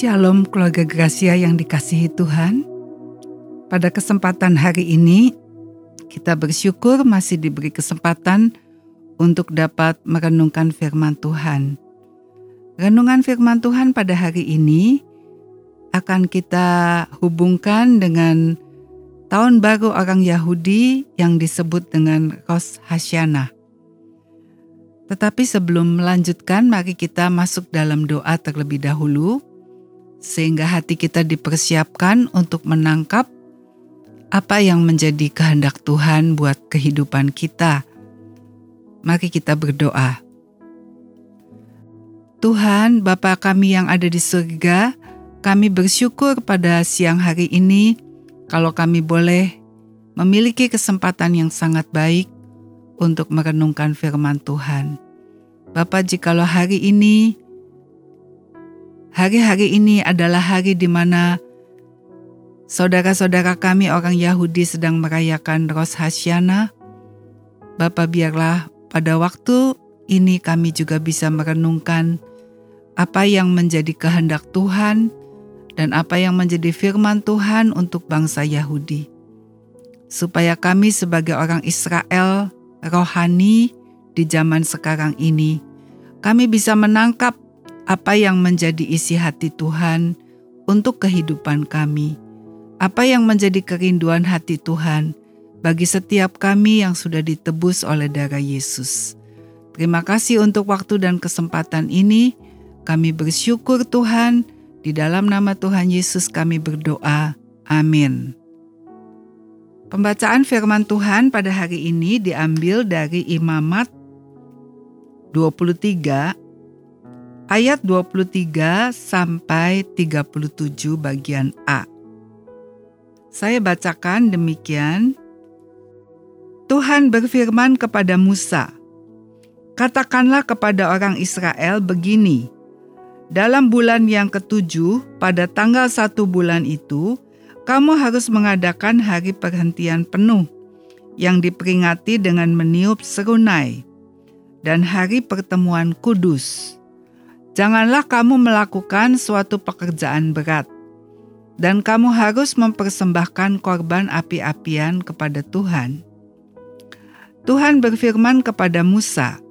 Shalom keluarga Gracia yang dikasihi Tuhan. Pada kesempatan hari ini, kita bersyukur masih diberi kesempatan untuk dapat merenungkan firman Tuhan. Renungan firman Tuhan pada hari ini akan kita hubungkan dengan tahun baru orang Yahudi yang disebut dengan Rosh Hashanah. Tetapi sebelum melanjutkan, mari kita masuk dalam doa terlebih dahulu sehingga hati kita dipersiapkan untuk menangkap apa yang menjadi kehendak Tuhan buat kehidupan kita. Mari kita berdoa. Tuhan, Bapa kami yang ada di surga, kami bersyukur pada siang hari ini kalau kami boleh memiliki kesempatan yang sangat baik untuk merenungkan firman Tuhan. Bapak, jikalau hari ini Hari-hari ini adalah hari di mana saudara-saudara kami orang Yahudi sedang merayakan Rosh Hashanah. Bapak biarlah pada waktu ini kami juga bisa merenungkan apa yang menjadi kehendak Tuhan dan apa yang menjadi firman Tuhan untuk bangsa Yahudi. Supaya kami sebagai orang Israel rohani di zaman sekarang ini, kami bisa menangkap apa yang menjadi isi hati Tuhan untuk kehidupan kami, apa yang menjadi kerinduan hati Tuhan bagi setiap kami yang sudah ditebus oleh darah Yesus. Terima kasih untuk waktu dan kesempatan ini. Kami bersyukur Tuhan, di dalam nama Tuhan Yesus kami berdoa. Amin. Pembacaan firman Tuhan pada hari ini diambil dari Imamat 23 ayat 23 sampai 37 bagian A. Saya bacakan demikian. Tuhan berfirman kepada Musa, Katakanlah kepada orang Israel begini, dalam bulan yang ketujuh, pada tanggal satu bulan itu, kamu harus mengadakan hari perhentian penuh yang diperingati dengan meniup serunai dan hari pertemuan kudus Janganlah kamu melakukan suatu pekerjaan berat, dan kamu harus mempersembahkan korban api-apian kepada Tuhan. Tuhan berfirman kepada Musa,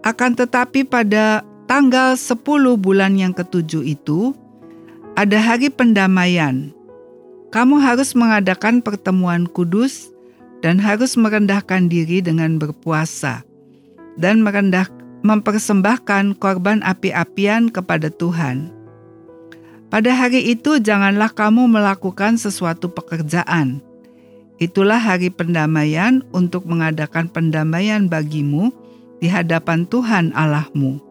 "Akan tetapi pada tanggal 10 bulan yang ketujuh itu, ada hari pendamaian. Kamu harus mengadakan pertemuan kudus dan harus merendahkan diri dengan berpuasa dan merendah, mempersembahkan korban api-apian kepada Tuhan. Pada hari itu, janganlah kamu melakukan sesuatu pekerjaan. Itulah hari pendamaian untuk mengadakan pendamaian bagimu di hadapan Tuhan Allahmu.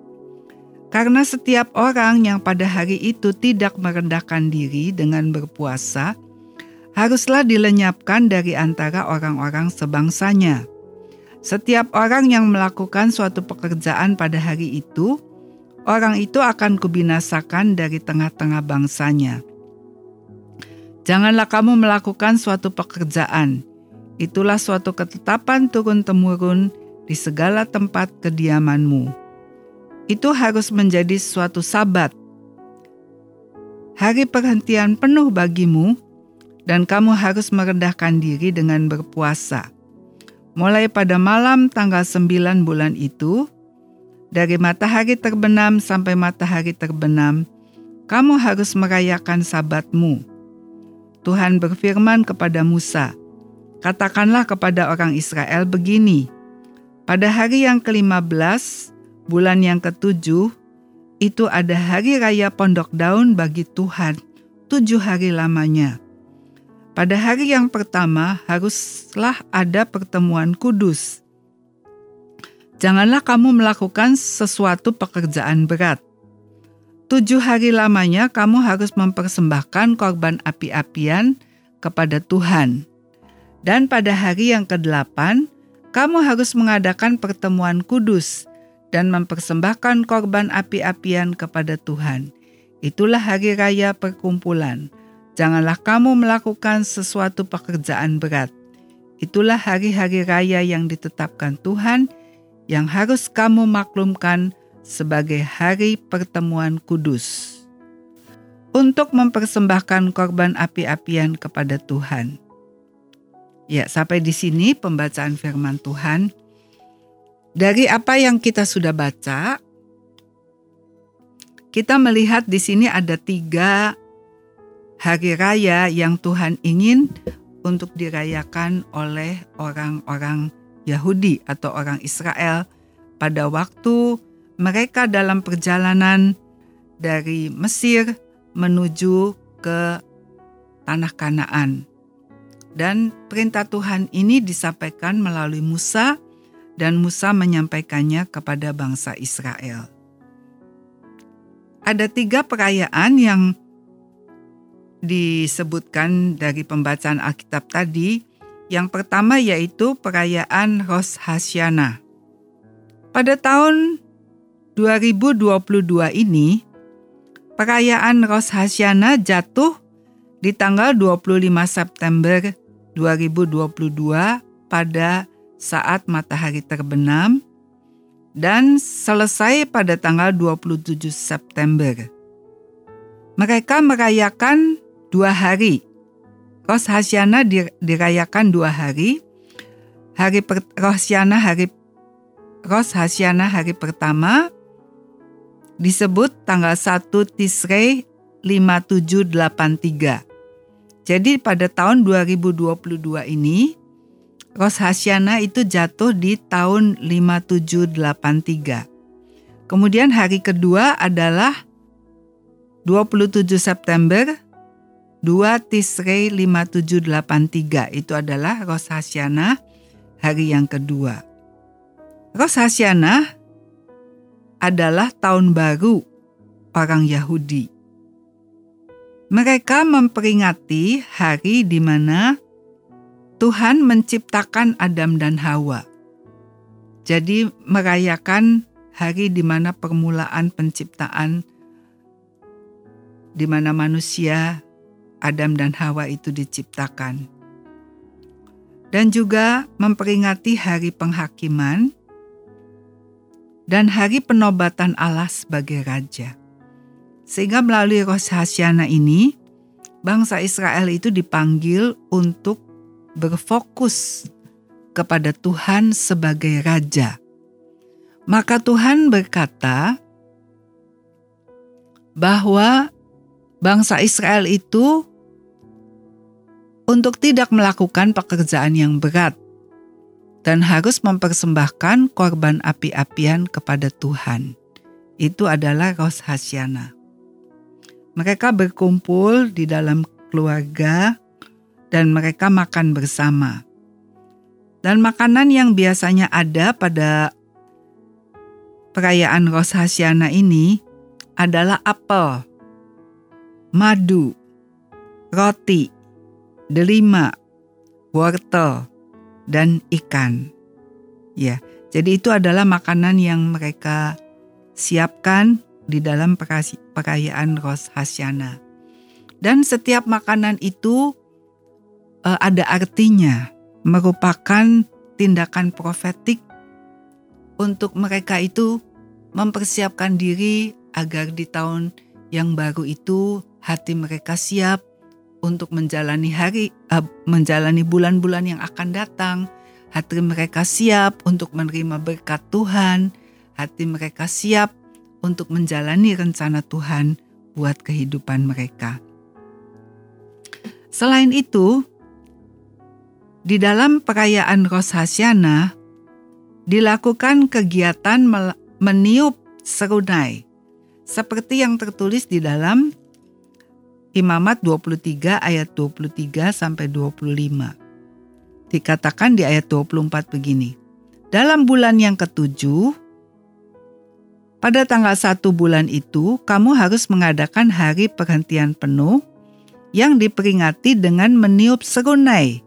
Karena setiap orang yang pada hari itu tidak merendahkan diri dengan berpuasa, haruslah dilenyapkan dari antara orang-orang sebangsanya. Setiap orang yang melakukan suatu pekerjaan pada hari itu, orang itu akan kubinasakan dari tengah-tengah bangsanya. Janganlah kamu melakukan suatu pekerjaan. Itulah suatu ketetapan turun-temurun di segala tempat kediamanmu. Itu harus menjadi suatu sabat. Hari perhentian penuh bagimu, dan kamu harus merendahkan diri dengan berpuasa mulai pada malam tanggal 9 bulan itu, dari matahari terbenam sampai matahari terbenam, kamu harus merayakan sabatmu. Tuhan berfirman kepada Musa, Katakanlah kepada orang Israel begini, pada hari yang ke-15, bulan yang ketujuh, itu ada hari raya pondok daun bagi Tuhan, tujuh hari lamanya. Pada hari yang pertama haruslah ada pertemuan kudus. Janganlah kamu melakukan sesuatu pekerjaan berat. Tujuh hari lamanya kamu harus mempersembahkan korban api-apian kepada Tuhan. Dan pada hari yang kedelapan, kamu harus mengadakan pertemuan kudus dan mempersembahkan korban api-apian kepada Tuhan. Itulah hari raya perkumpulan Janganlah kamu melakukan sesuatu pekerjaan berat. Itulah hari-hari raya yang ditetapkan Tuhan yang harus kamu maklumkan sebagai hari pertemuan kudus. untuk mempersembahkan korban api-apian kepada Tuhan. Ya, sampai di sini pembacaan firman Tuhan. Dari apa yang kita sudah baca, kita melihat di sini ada tiga hari raya yang Tuhan ingin untuk dirayakan oleh orang-orang Yahudi atau orang Israel pada waktu mereka dalam perjalanan dari Mesir menuju ke tanah Kanaan. Dan perintah Tuhan ini disampaikan melalui Musa dan Musa menyampaikannya kepada bangsa Israel. Ada tiga perayaan yang disebutkan dari pembacaan Alkitab tadi. Yang pertama yaitu perayaan Rosh Hashanah. Pada tahun 2022 ini, Perayaan Rosh Hashanah jatuh di tanggal 25 September 2022 pada saat matahari terbenam dan selesai pada tanggal 27 September. Mereka merayakan dua hari. Rosh Hashanah dirayakan dua hari. Hari per, Rosh Hashanah hari Rosh Hashanah hari pertama disebut tanggal 1 Tisrei 5783. Jadi pada tahun 2022 ini Rosh Hashanah itu jatuh di tahun 5783. Kemudian hari kedua adalah 27 September 2 Tisrei 5783 itu adalah Rosh Hashanah hari yang kedua. Rosh Hashanah adalah tahun baru orang Yahudi. Mereka memperingati hari di mana Tuhan menciptakan Adam dan Hawa. Jadi merayakan hari di mana permulaan penciptaan di mana manusia Adam dan Hawa itu diciptakan. Dan juga memperingati hari penghakiman dan hari penobatan Allah sebagai raja. Sehingga melalui Rosh Hasyanah ini, bangsa Israel itu dipanggil untuk berfokus kepada Tuhan sebagai raja. Maka Tuhan berkata bahwa bangsa Israel itu untuk tidak melakukan pekerjaan yang berat, dan harus mempersembahkan korban api-apian kepada Tuhan. Itu adalah Rosh Hasyanah. Mereka berkumpul di dalam keluarga dan mereka makan bersama. Dan makanan yang biasanya ada pada perayaan Rosh Hasyanah ini adalah apel, madu, roti, delima, wortel, dan ikan. Ya, jadi itu adalah makanan yang mereka siapkan di dalam perayaan Rosh Hasyanah. Dan setiap makanan itu uh, ada artinya, merupakan tindakan profetik untuk mereka itu mempersiapkan diri agar di tahun yang baru itu hati mereka siap untuk menjalani hari uh, menjalani bulan-bulan yang akan datang. Hati mereka siap untuk menerima berkat Tuhan. Hati mereka siap untuk menjalani rencana Tuhan buat kehidupan mereka. Selain itu, di dalam perayaan Rosh Hasyanah dilakukan kegiatan meniup serunai seperti yang tertulis di dalam Imamat 23 ayat 23 sampai 25. Dikatakan di ayat 24 begini. Dalam bulan yang ketujuh, pada tanggal satu bulan itu, kamu harus mengadakan hari perhentian penuh yang diperingati dengan meniup serunai,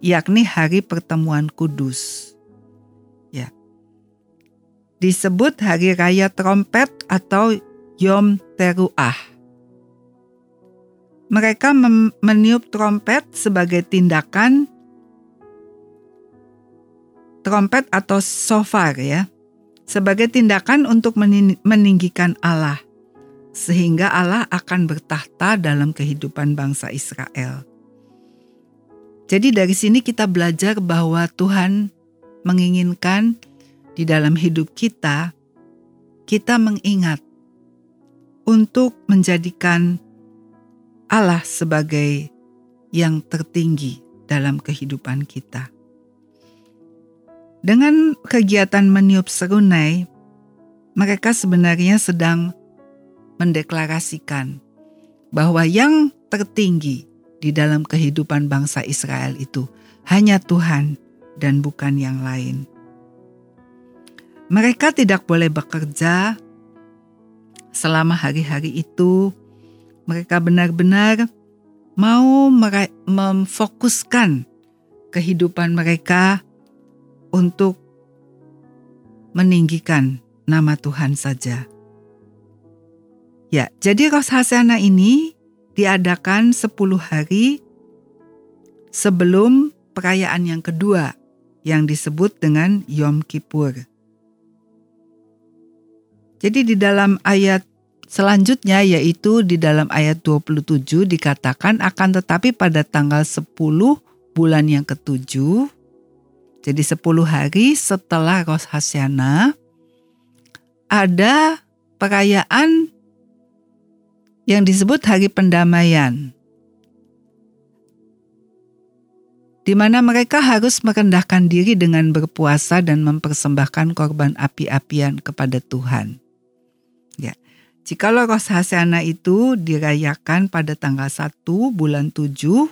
yakni hari pertemuan kudus. Ya. Disebut hari raya trompet atau Yom Teruah mereka meniup trompet sebagai tindakan trompet atau sofar ya, sebagai tindakan untuk meninggikan Allah. sehingga Allah akan bertahta dalam kehidupan bangsa Israel. Jadi dari sini kita belajar bahwa Tuhan menginginkan di dalam hidup kita, kita mengingat untuk menjadikan Allah sebagai yang tertinggi dalam kehidupan kita. Dengan kegiatan meniup serunai, mereka sebenarnya sedang mendeklarasikan bahwa yang tertinggi di dalam kehidupan bangsa Israel itu hanya Tuhan dan bukan yang lain. Mereka tidak boleh bekerja selama hari-hari itu. Mereka benar-benar mau memfokuskan kehidupan mereka untuk meninggikan nama Tuhan saja. Ya, jadi Ros Hasana ini diadakan 10 hari sebelum perayaan yang kedua yang disebut dengan Yom Kippur. Jadi di dalam ayat selanjutnya yaitu di dalam ayat 27 dikatakan akan tetapi pada tanggal 10 bulan yang ketujuh jadi 10 hari setelah Ros Hasyana ada perayaan yang disebut Hari Pendamaian. Di mana mereka harus merendahkan diri dengan berpuasa dan mempersembahkan korban api-apian kepada Tuhan. Ya. Jikalau Ros Hasyana itu dirayakan pada tanggal 1 bulan 7,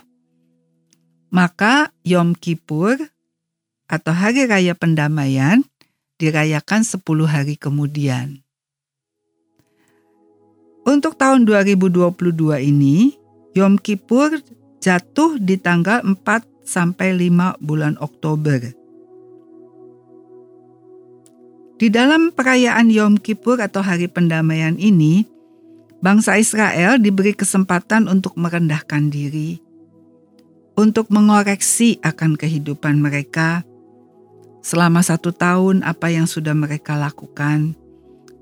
maka Yom Kippur atau Hari Raya Pendamaian dirayakan 10 hari kemudian. Untuk tahun 2022 ini, Yom Kippur jatuh di tanggal 4 sampai 5 bulan Oktober. Di dalam perayaan Yom Kippur atau Hari Pendamaian ini, bangsa Israel diberi kesempatan untuk merendahkan diri, untuk mengoreksi akan kehidupan mereka selama satu tahun apa yang sudah mereka lakukan,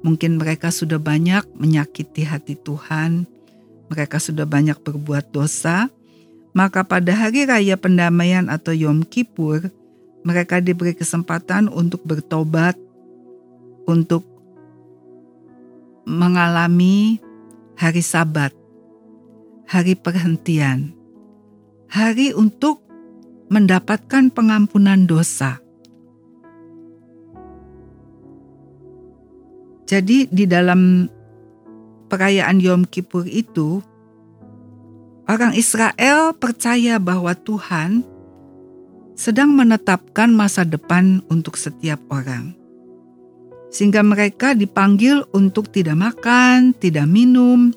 Mungkin mereka sudah banyak menyakiti hati Tuhan, mereka sudah banyak berbuat dosa, maka pada hari raya pendamaian atau Yom Kippur, mereka diberi kesempatan untuk bertobat, untuk mengalami hari Sabat, hari perhentian, hari untuk mendapatkan pengampunan dosa Jadi di dalam perayaan Yom Kippur itu orang Israel percaya bahwa Tuhan sedang menetapkan masa depan untuk setiap orang. Sehingga mereka dipanggil untuk tidak makan, tidak minum,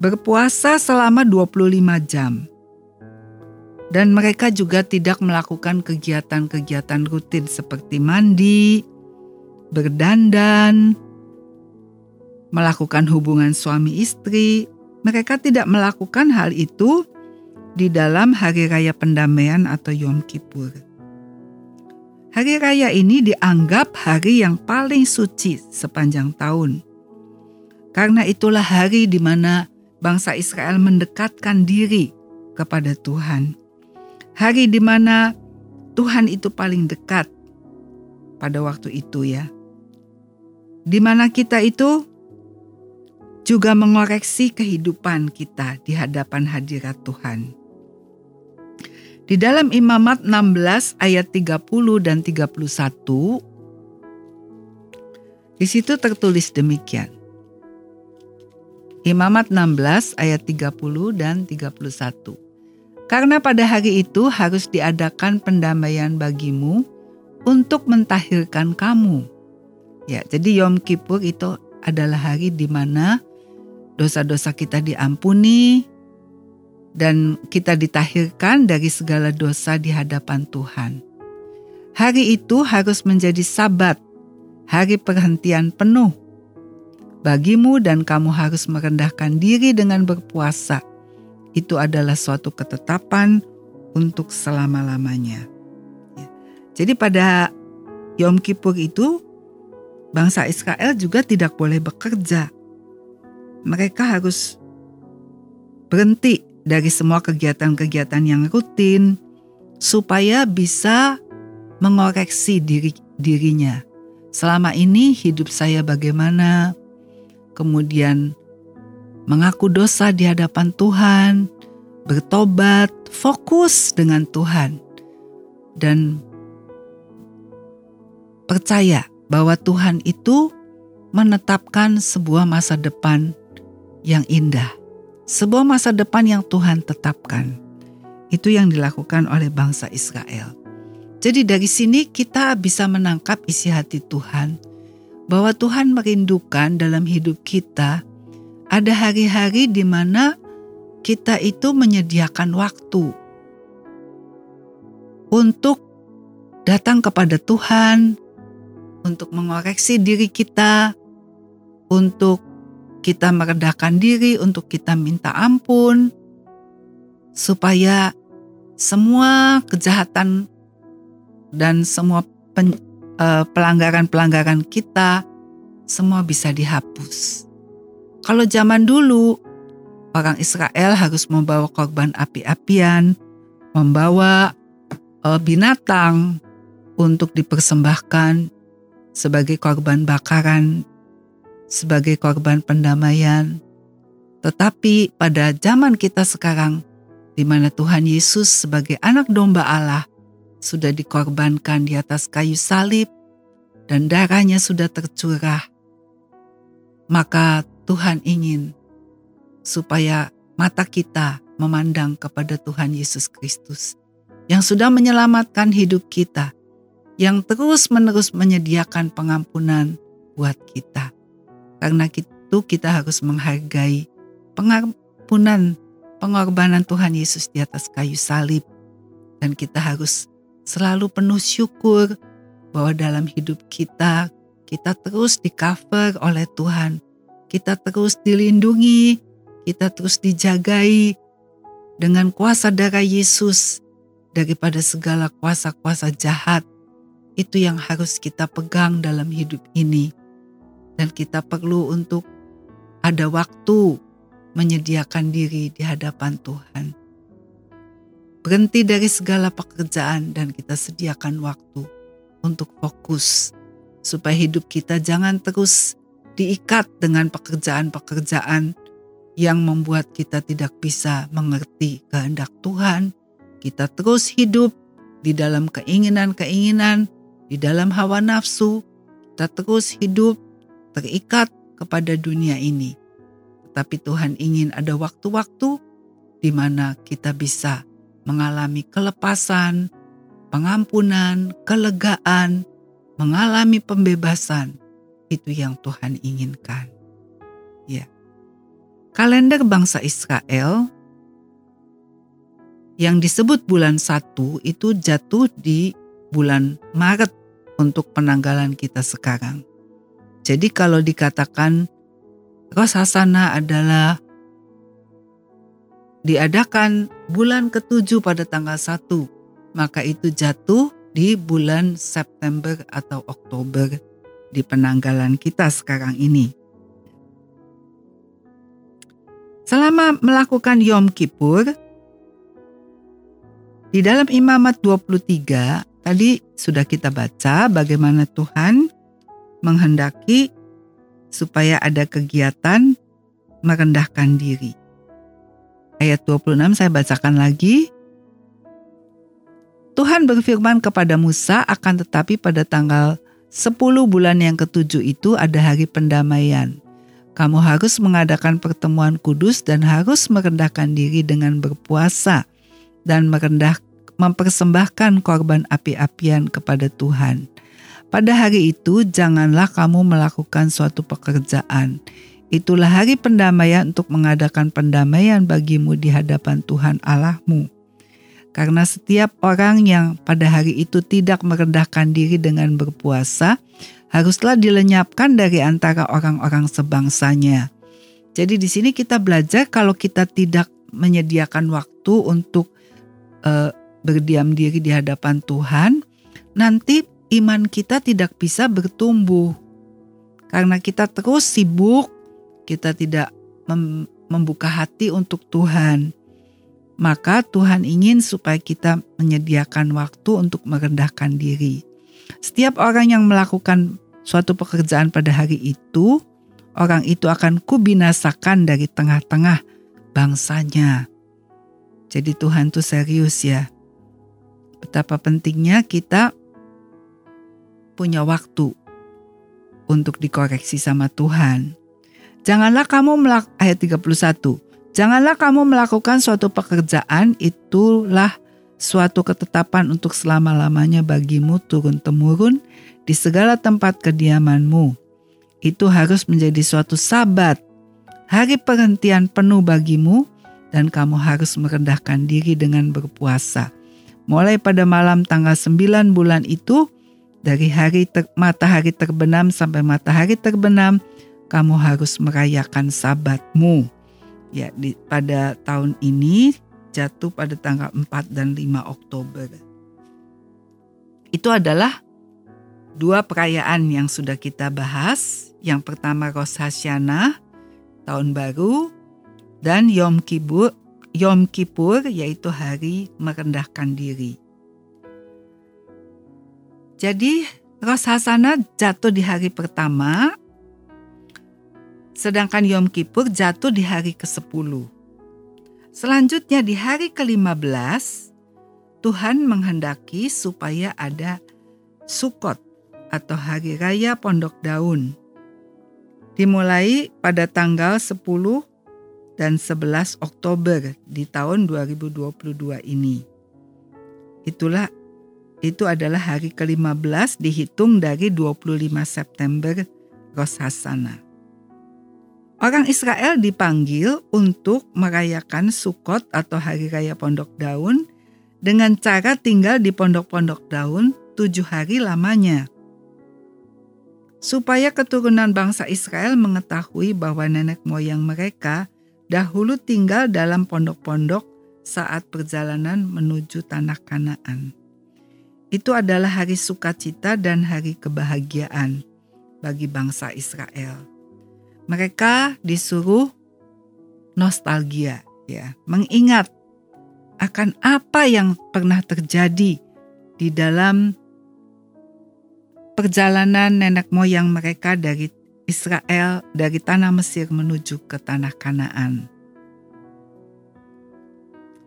berpuasa selama 25 jam. Dan mereka juga tidak melakukan kegiatan-kegiatan rutin seperti mandi, berdandan, melakukan hubungan suami istri. Mereka tidak melakukan hal itu di dalam hari raya pendamaian atau Yom Kippur. Hari raya ini dianggap hari yang paling suci sepanjang tahun. Karena itulah hari di mana bangsa Israel mendekatkan diri kepada Tuhan. Hari di mana Tuhan itu paling dekat pada waktu itu ya di mana kita itu juga mengoreksi kehidupan kita di hadapan hadirat Tuhan. Di dalam Imamat 16 ayat 30 dan 31 di situ tertulis demikian. Imamat 16 ayat 30 dan 31. Karena pada hari itu harus diadakan pendamaian bagimu untuk mentahirkan kamu Ya, jadi Yom Kippur itu adalah hari di mana dosa-dosa kita diampuni dan kita ditahirkan dari segala dosa di hadapan Tuhan. Hari itu harus menjadi sabat, hari perhentian penuh. Bagimu dan kamu harus merendahkan diri dengan berpuasa. Itu adalah suatu ketetapan untuk selama-lamanya. Ya. Jadi pada Yom Kippur itu bangsa Israel juga tidak boleh bekerja. Mereka harus berhenti dari semua kegiatan-kegiatan yang rutin supaya bisa mengoreksi diri dirinya. Selama ini hidup saya bagaimana? Kemudian mengaku dosa di hadapan Tuhan, bertobat, fokus dengan Tuhan, dan percaya bahwa Tuhan itu menetapkan sebuah masa depan yang indah, sebuah masa depan yang Tuhan tetapkan. Itu yang dilakukan oleh bangsa Israel. Jadi, dari sini kita bisa menangkap isi hati Tuhan bahwa Tuhan merindukan dalam hidup kita ada hari-hari di mana kita itu menyediakan waktu untuk datang kepada Tuhan, untuk mengoreksi diri kita, untuk kita merendahkan diri, untuk kita minta ampun, supaya semua kejahatan dan semua eh, pelanggaran-pelanggaran kita semua bisa dihapus. Kalau zaman dulu, orang Israel harus membawa korban api-apian, membawa uh, binatang untuk dipersembahkan sebagai korban bakaran, sebagai korban pendamaian. Tetapi pada zaman kita sekarang, di mana Tuhan Yesus sebagai anak domba Allah sudah dikorbankan di atas kayu salib dan darahnya sudah tercurah, maka Tuhan ingin supaya mata kita memandang kepada Tuhan Yesus Kristus yang sudah menyelamatkan hidup kita, yang terus-menerus menyediakan pengampunan buat kita. Karena itu kita harus menghargai pengampunan pengorbanan Tuhan Yesus di atas kayu salib. Dan kita harus selalu penuh syukur bahwa dalam hidup kita, kita terus di cover oleh Tuhan kita terus dilindungi, kita terus dijagai dengan kuasa darah Yesus daripada segala kuasa-kuasa jahat. Itu yang harus kita pegang dalam hidup ini. Dan kita perlu untuk ada waktu menyediakan diri di hadapan Tuhan. Berhenti dari segala pekerjaan dan kita sediakan waktu untuk fokus supaya hidup kita jangan terus diikat dengan pekerjaan-pekerjaan yang membuat kita tidak bisa mengerti kehendak Tuhan. Kita terus hidup di dalam keinginan-keinginan, di dalam hawa nafsu. Kita terus hidup terikat kepada dunia ini. Tetapi Tuhan ingin ada waktu-waktu di mana kita bisa mengalami kelepasan, pengampunan, kelegaan, mengalami pembebasan itu yang Tuhan inginkan. Ya. Kalender bangsa Israel yang disebut bulan satu itu jatuh di bulan Maret untuk penanggalan kita sekarang. Jadi kalau dikatakan Rosh Hasana adalah diadakan bulan ketujuh pada tanggal satu, maka itu jatuh di bulan September atau Oktober di penanggalan kita sekarang ini. Selama melakukan Yom Kippur, di dalam Imamat 23 tadi sudah kita baca bagaimana Tuhan menghendaki supaya ada kegiatan merendahkan diri. Ayat 26 saya bacakan lagi. Tuhan berfirman kepada Musa akan tetapi pada tanggal Sepuluh bulan yang ketujuh itu ada hari pendamaian. Kamu harus mengadakan pertemuan kudus dan harus merendahkan diri dengan berpuasa dan merendah mempersembahkan korban api-apian kepada Tuhan. Pada hari itu janganlah kamu melakukan suatu pekerjaan. Itulah hari pendamaian untuk mengadakan pendamaian bagimu di hadapan Tuhan Allahmu karena setiap orang yang pada hari itu tidak merendahkan diri dengan berpuasa haruslah dilenyapkan dari antara orang-orang sebangsanya. Jadi di sini kita belajar kalau kita tidak menyediakan waktu untuk uh, berdiam diri di hadapan Tuhan, nanti iman kita tidak bisa bertumbuh. karena kita terus sibuk, kita tidak mem membuka hati untuk Tuhan. Maka Tuhan ingin supaya kita menyediakan waktu untuk merendahkan diri. Setiap orang yang melakukan suatu pekerjaan pada hari itu, orang itu akan kubinasakan dari tengah-tengah bangsanya. Jadi Tuhan tuh serius ya. Betapa pentingnya kita punya waktu untuk dikoreksi sama Tuhan. Janganlah kamu melak ayat 31. Janganlah kamu melakukan suatu pekerjaan itulah suatu ketetapan untuk selama-lamanya bagimu turun-temurun di segala tempat kediamanmu. Itu harus menjadi suatu sabat, hari perhentian penuh bagimu dan kamu harus merendahkan diri dengan berpuasa. Mulai pada malam tanggal 9 bulan itu, dari hari ter matahari terbenam sampai matahari terbenam, kamu harus merayakan sabatmu. Ya, di, pada tahun ini jatuh pada tanggal 4 dan 5 Oktober. Itu adalah dua perayaan yang sudah kita bahas. Yang pertama Rosh Hashanah, tahun baru, dan Yom Kippur, Yom Kippur yaitu hari merendahkan diri. Jadi Rosh Hashanah jatuh di hari pertama, sedangkan Yom Kippur jatuh di hari ke-10. Selanjutnya di hari ke-15, Tuhan menghendaki supaya ada Sukot atau Hari Raya Pondok Daun. Dimulai pada tanggal 10 dan 11 Oktober di tahun 2022 ini. Itulah itu adalah hari ke-15 dihitung dari 25 September Rosh Hashanah. Orang Israel dipanggil untuk merayakan Sukot atau Hari Raya Pondok Daun dengan cara tinggal di pondok-pondok daun tujuh hari lamanya. Supaya keturunan bangsa Israel mengetahui bahwa nenek moyang mereka dahulu tinggal dalam pondok-pondok saat perjalanan menuju tanah Kanaan. Itu adalah hari sukacita dan hari kebahagiaan bagi bangsa Israel. Mereka disuruh nostalgia, ya, mengingat akan apa yang pernah terjadi di dalam perjalanan nenek moyang mereka dari Israel dari tanah Mesir menuju ke tanah Kanaan.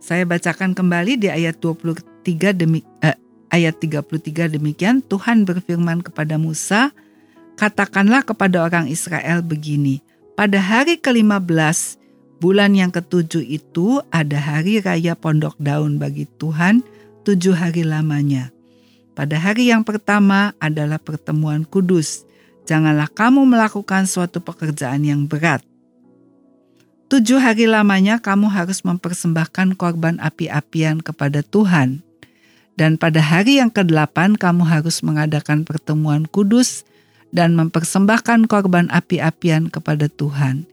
Saya bacakan kembali di ayat 23 demi eh, ayat 33 demikian Tuhan berfirman kepada Musa, katakanlah kepada orang Israel begini, pada hari ke-15 bulan yang ketujuh itu ada hari raya pondok daun bagi Tuhan tujuh hari lamanya. Pada hari yang pertama adalah pertemuan kudus, janganlah kamu melakukan suatu pekerjaan yang berat. Tujuh hari lamanya kamu harus mempersembahkan korban api-apian kepada Tuhan. Dan pada hari yang ke-8 kamu harus mengadakan pertemuan kudus dan mempersembahkan korban api-apian kepada Tuhan.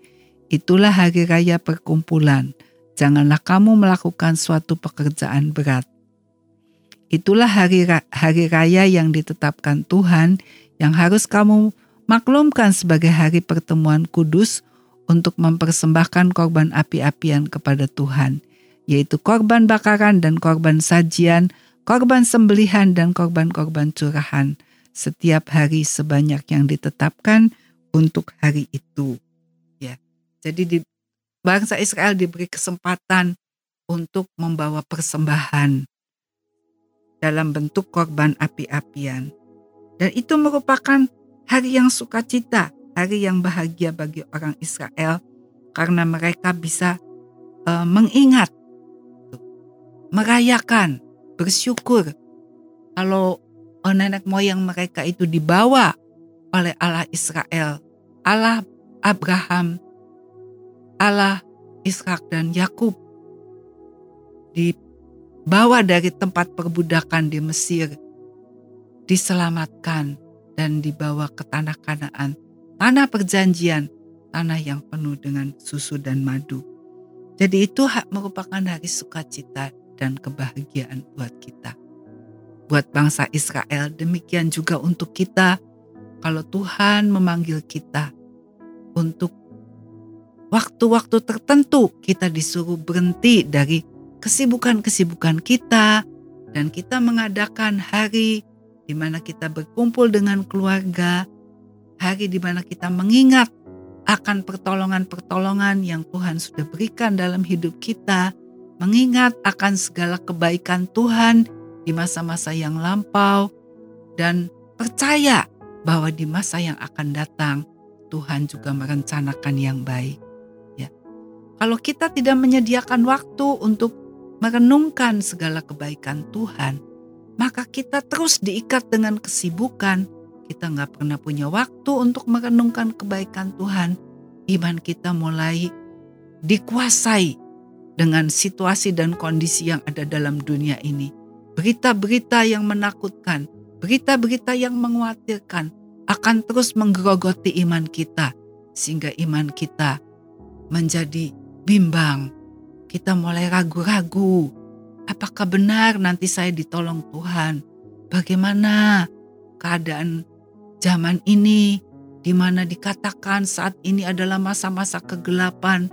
Itulah hari raya perkumpulan. Janganlah kamu melakukan suatu pekerjaan berat. Itulah hari, hari raya yang ditetapkan Tuhan yang harus kamu maklumkan sebagai hari pertemuan kudus untuk mempersembahkan korban api-apian kepada Tuhan, yaitu korban bakaran dan korban sajian, korban sembelihan dan korban-korban curahan setiap hari sebanyak yang ditetapkan untuk hari itu. Ya. Jadi di bangsa Israel diberi kesempatan untuk membawa persembahan dalam bentuk korban api-apian. Dan itu merupakan hari yang sukacita, hari yang bahagia bagi orang Israel karena mereka bisa uh, mengingat, merayakan, bersyukur kalau nenek moyang mereka itu dibawa oleh Allah Israel, Allah Abraham, Allah Ishak dan Yakub dibawa dari tempat perbudakan di Mesir, diselamatkan dan dibawa ke tanah Kanaan, tanah perjanjian, tanah yang penuh dengan susu dan madu. Jadi itu merupakan hari sukacita dan kebahagiaan buat kita. Buat bangsa Israel, demikian juga untuk kita kalau Tuhan memanggil kita untuk waktu-waktu tertentu kita disuruh berhenti dari kesibukan-kesibukan kita dan kita mengadakan hari di mana kita berkumpul dengan keluarga, hari di mana kita mengingat akan pertolongan-pertolongan yang Tuhan sudah berikan dalam hidup kita, mengingat akan segala kebaikan Tuhan di masa-masa yang lampau, dan percaya bahwa di masa yang akan datang Tuhan juga merencanakan yang baik. Ya. Kalau kita tidak menyediakan waktu untuk merenungkan segala kebaikan Tuhan, maka kita terus diikat dengan kesibukan. Kita nggak pernah punya waktu untuk merenungkan kebaikan Tuhan. Iman kita mulai dikuasai dengan situasi dan kondisi yang ada dalam dunia ini. Berita-berita yang menakutkan, berita-berita yang mengkhawatirkan akan terus menggerogoti iman kita, sehingga iman kita menjadi bimbang, kita mulai ragu-ragu. Apakah benar nanti saya ditolong Tuhan? Bagaimana keadaan zaman ini di mana dikatakan saat ini adalah masa-masa kegelapan.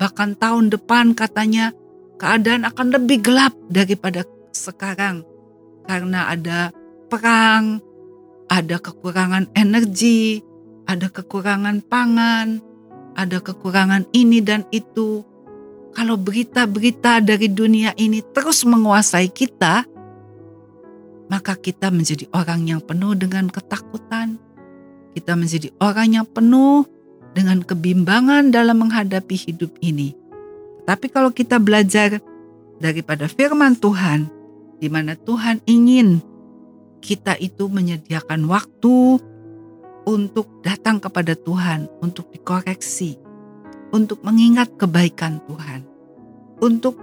Bahkan tahun depan katanya keadaan akan lebih gelap daripada sekarang karena ada perang, ada kekurangan energi, ada kekurangan pangan, ada kekurangan ini dan itu kalau berita-berita dari dunia ini terus menguasai kita, maka kita menjadi orang yang penuh dengan ketakutan. Kita menjadi orang yang penuh dengan kebimbangan dalam menghadapi hidup ini. Tapi kalau kita belajar daripada firman Tuhan, di mana Tuhan ingin kita itu menyediakan waktu untuk datang kepada Tuhan, untuk dikoreksi, untuk mengingat kebaikan Tuhan, untuk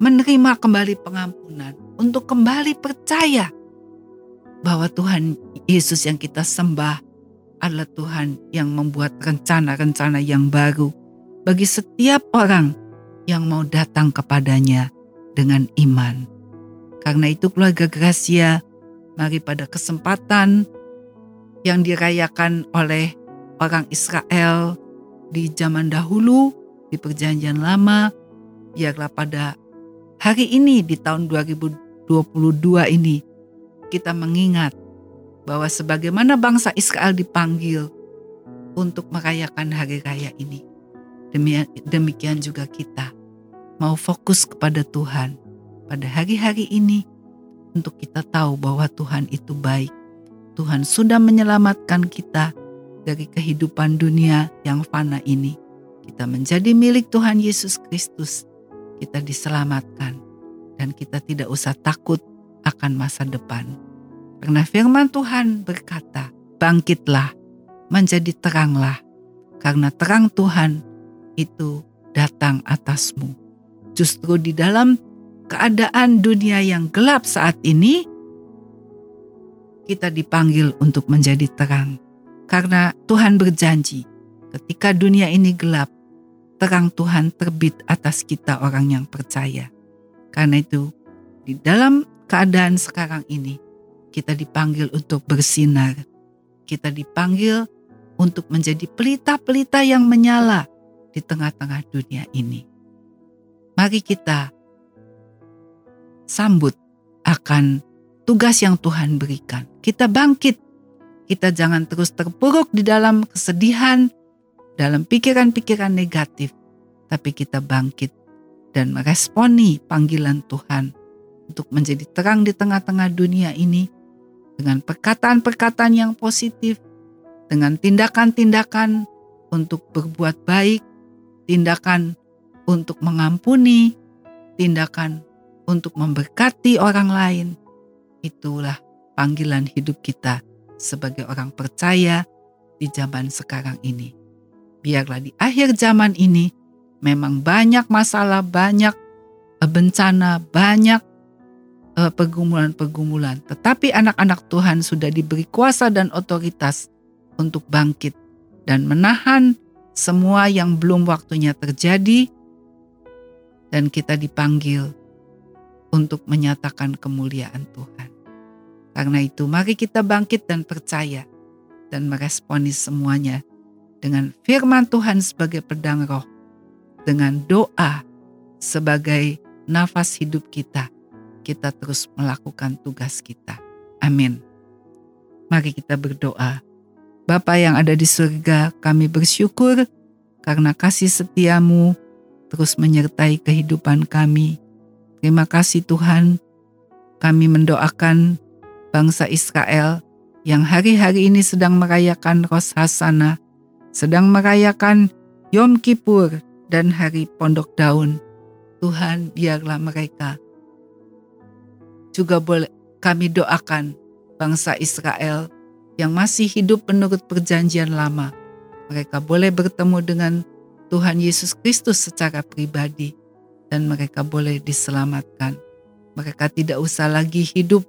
menerima kembali pengampunan, untuk kembali percaya bahwa Tuhan Yesus yang kita sembah adalah Tuhan yang membuat rencana-rencana yang baru bagi setiap orang yang mau datang kepadanya dengan iman. Karena itu keluarga Gracia, mari pada kesempatan yang dirayakan oleh orang Israel di zaman dahulu, di perjanjian lama, biarlah pada hari ini di tahun 2022 ini kita mengingat bahwa sebagaimana bangsa Israel dipanggil untuk merayakan hari raya ini. Demikian juga kita mau fokus kepada Tuhan pada hari-hari ini untuk kita tahu bahwa Tuhan itu baik. Tuhan sudah menyelamatkan kita dari kehidupan dunia yang fana ini. Kita menjadi milik Tuhan Yesus Kristus. Kita diselamatkan dan kita tidak usah takut akan masa depan. Karena firman Tuhan berkata, bangkitlah, menjadi teranglah, karena terang Tuhan itu datang atasmu. Justru di dalam keadaan dunia yang gelap saat ini, kita dipanggil untuk menjadi terang karena Tuhan berjanji, ketika dunia ini gelap, terang Tuhan terbit atas kita orang yang percaya. Karena itu, di dalam keadaan sekarang ini, kita dipanggil untuk bersinar. Kita dipanggil untuk menjadi pelita-pelita yang menyala di tengah-tengah dunia ini. Mari kita sambut akan tugas yang Tuhan berikan. Kita bangkit kita jangan terus terpuruk di dalam kesedihan, dalam pikiran-pikiran negatif, tapi kita bangkit dan meresponi panggilan Tuhan untuk menjadi terang di tengah-tengah dunia ini dengan perkataan-perkataan yang positif, dengan tindakan-tindakan untuk berbuat baik, tindakan untuk mengampuni, tindakan untuk memberkati orang lain. Itulah panggilan hidup kita sebagai orang percaya di zaman sekarang ini. Biarlah di akhir zaman ini memang banyak masalah, banyak bencana, banyak pergumulan-pergumulan. Tetapi anak-anak Tuhan sudah diberi kuasa dan otoritas untuk bangkit dan menahan semua yang belum waktunya terjadi dan kita dipanggil untuk menyatakan kemuliaan Tuhan. Karena itu mari kita bangkit dan percaya dan meresponi semuanya dengan firman Tuhan sebagai pedang roh, dengan doa sebagai nafas hidup kita. Kita terus melakukan tugas kita. Amin. Mari kita berdoa. Bapa yang ada di surga, kami bersyukur karena kasih setiamu terus menyertai kehidupan kami. Terima kasih Tuhan, kami mendoakan bangsa Israel yang hari-hari ini sedang merayakan Ros Hasanah, sedang merayakan Yom Kippur dan Hari Pondok Daun. Tuhan, biarlah mereka juga boleh kami doakan bangsa Israel yang masih hidup menurut perjanjian lama. Mereka boleh bertemu dengan Tuhan Yesus Kristus secara pribadi dan mereka boleh diselamatkan. Mereka tidak usah lagi hidup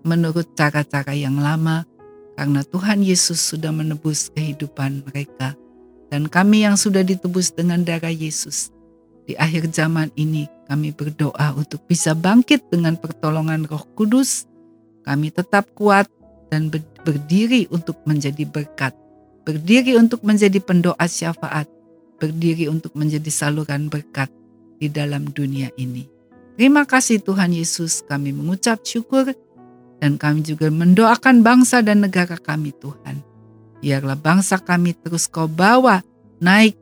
menurut cara-cara yang lama karena Tuhan Yesus sudah menebus kehidupan mereka. Dan kami yang sudah ditebus dengan darah Yesus, di akhir zaman ini kami berdoa untuk bisa bangkit dengan pertolongan roh kudus. Kami tetap kuat dan berdiri untuk menjadi berkat, berdiri untuk menjadi pendoa syafaat, berdiri untuk menjadi saluran berkat di dalam dunia ini. Terima kasih Tuhan Yesus, kami mengucap syukur dan kami juga mendoakan bangsa dan negara kami Tuhan. Biarlah bangsa kami terus kau bawa naik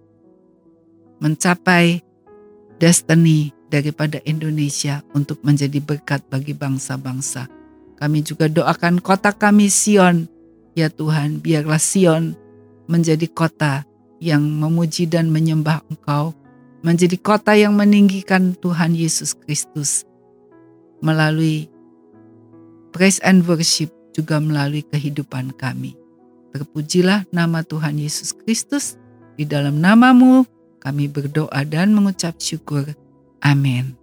mencapai destiny daripada Indonesia untuk menjadi berkat bagi bangsa-bangsa. Kami juga doakan kota kami Sion. Ya Tuhan, biarlah Sion menjadi kota yang memuji dan menyembah Engkau, menjadi kota yang meninggikan Tuhan Yesus Kristus melalui praise and worship juga melalui kehidupan kami. Terpujilah nama Tuhan Yesus Kristus. Di dalam namamu kami berdoa dan mengucap syukur. Amin.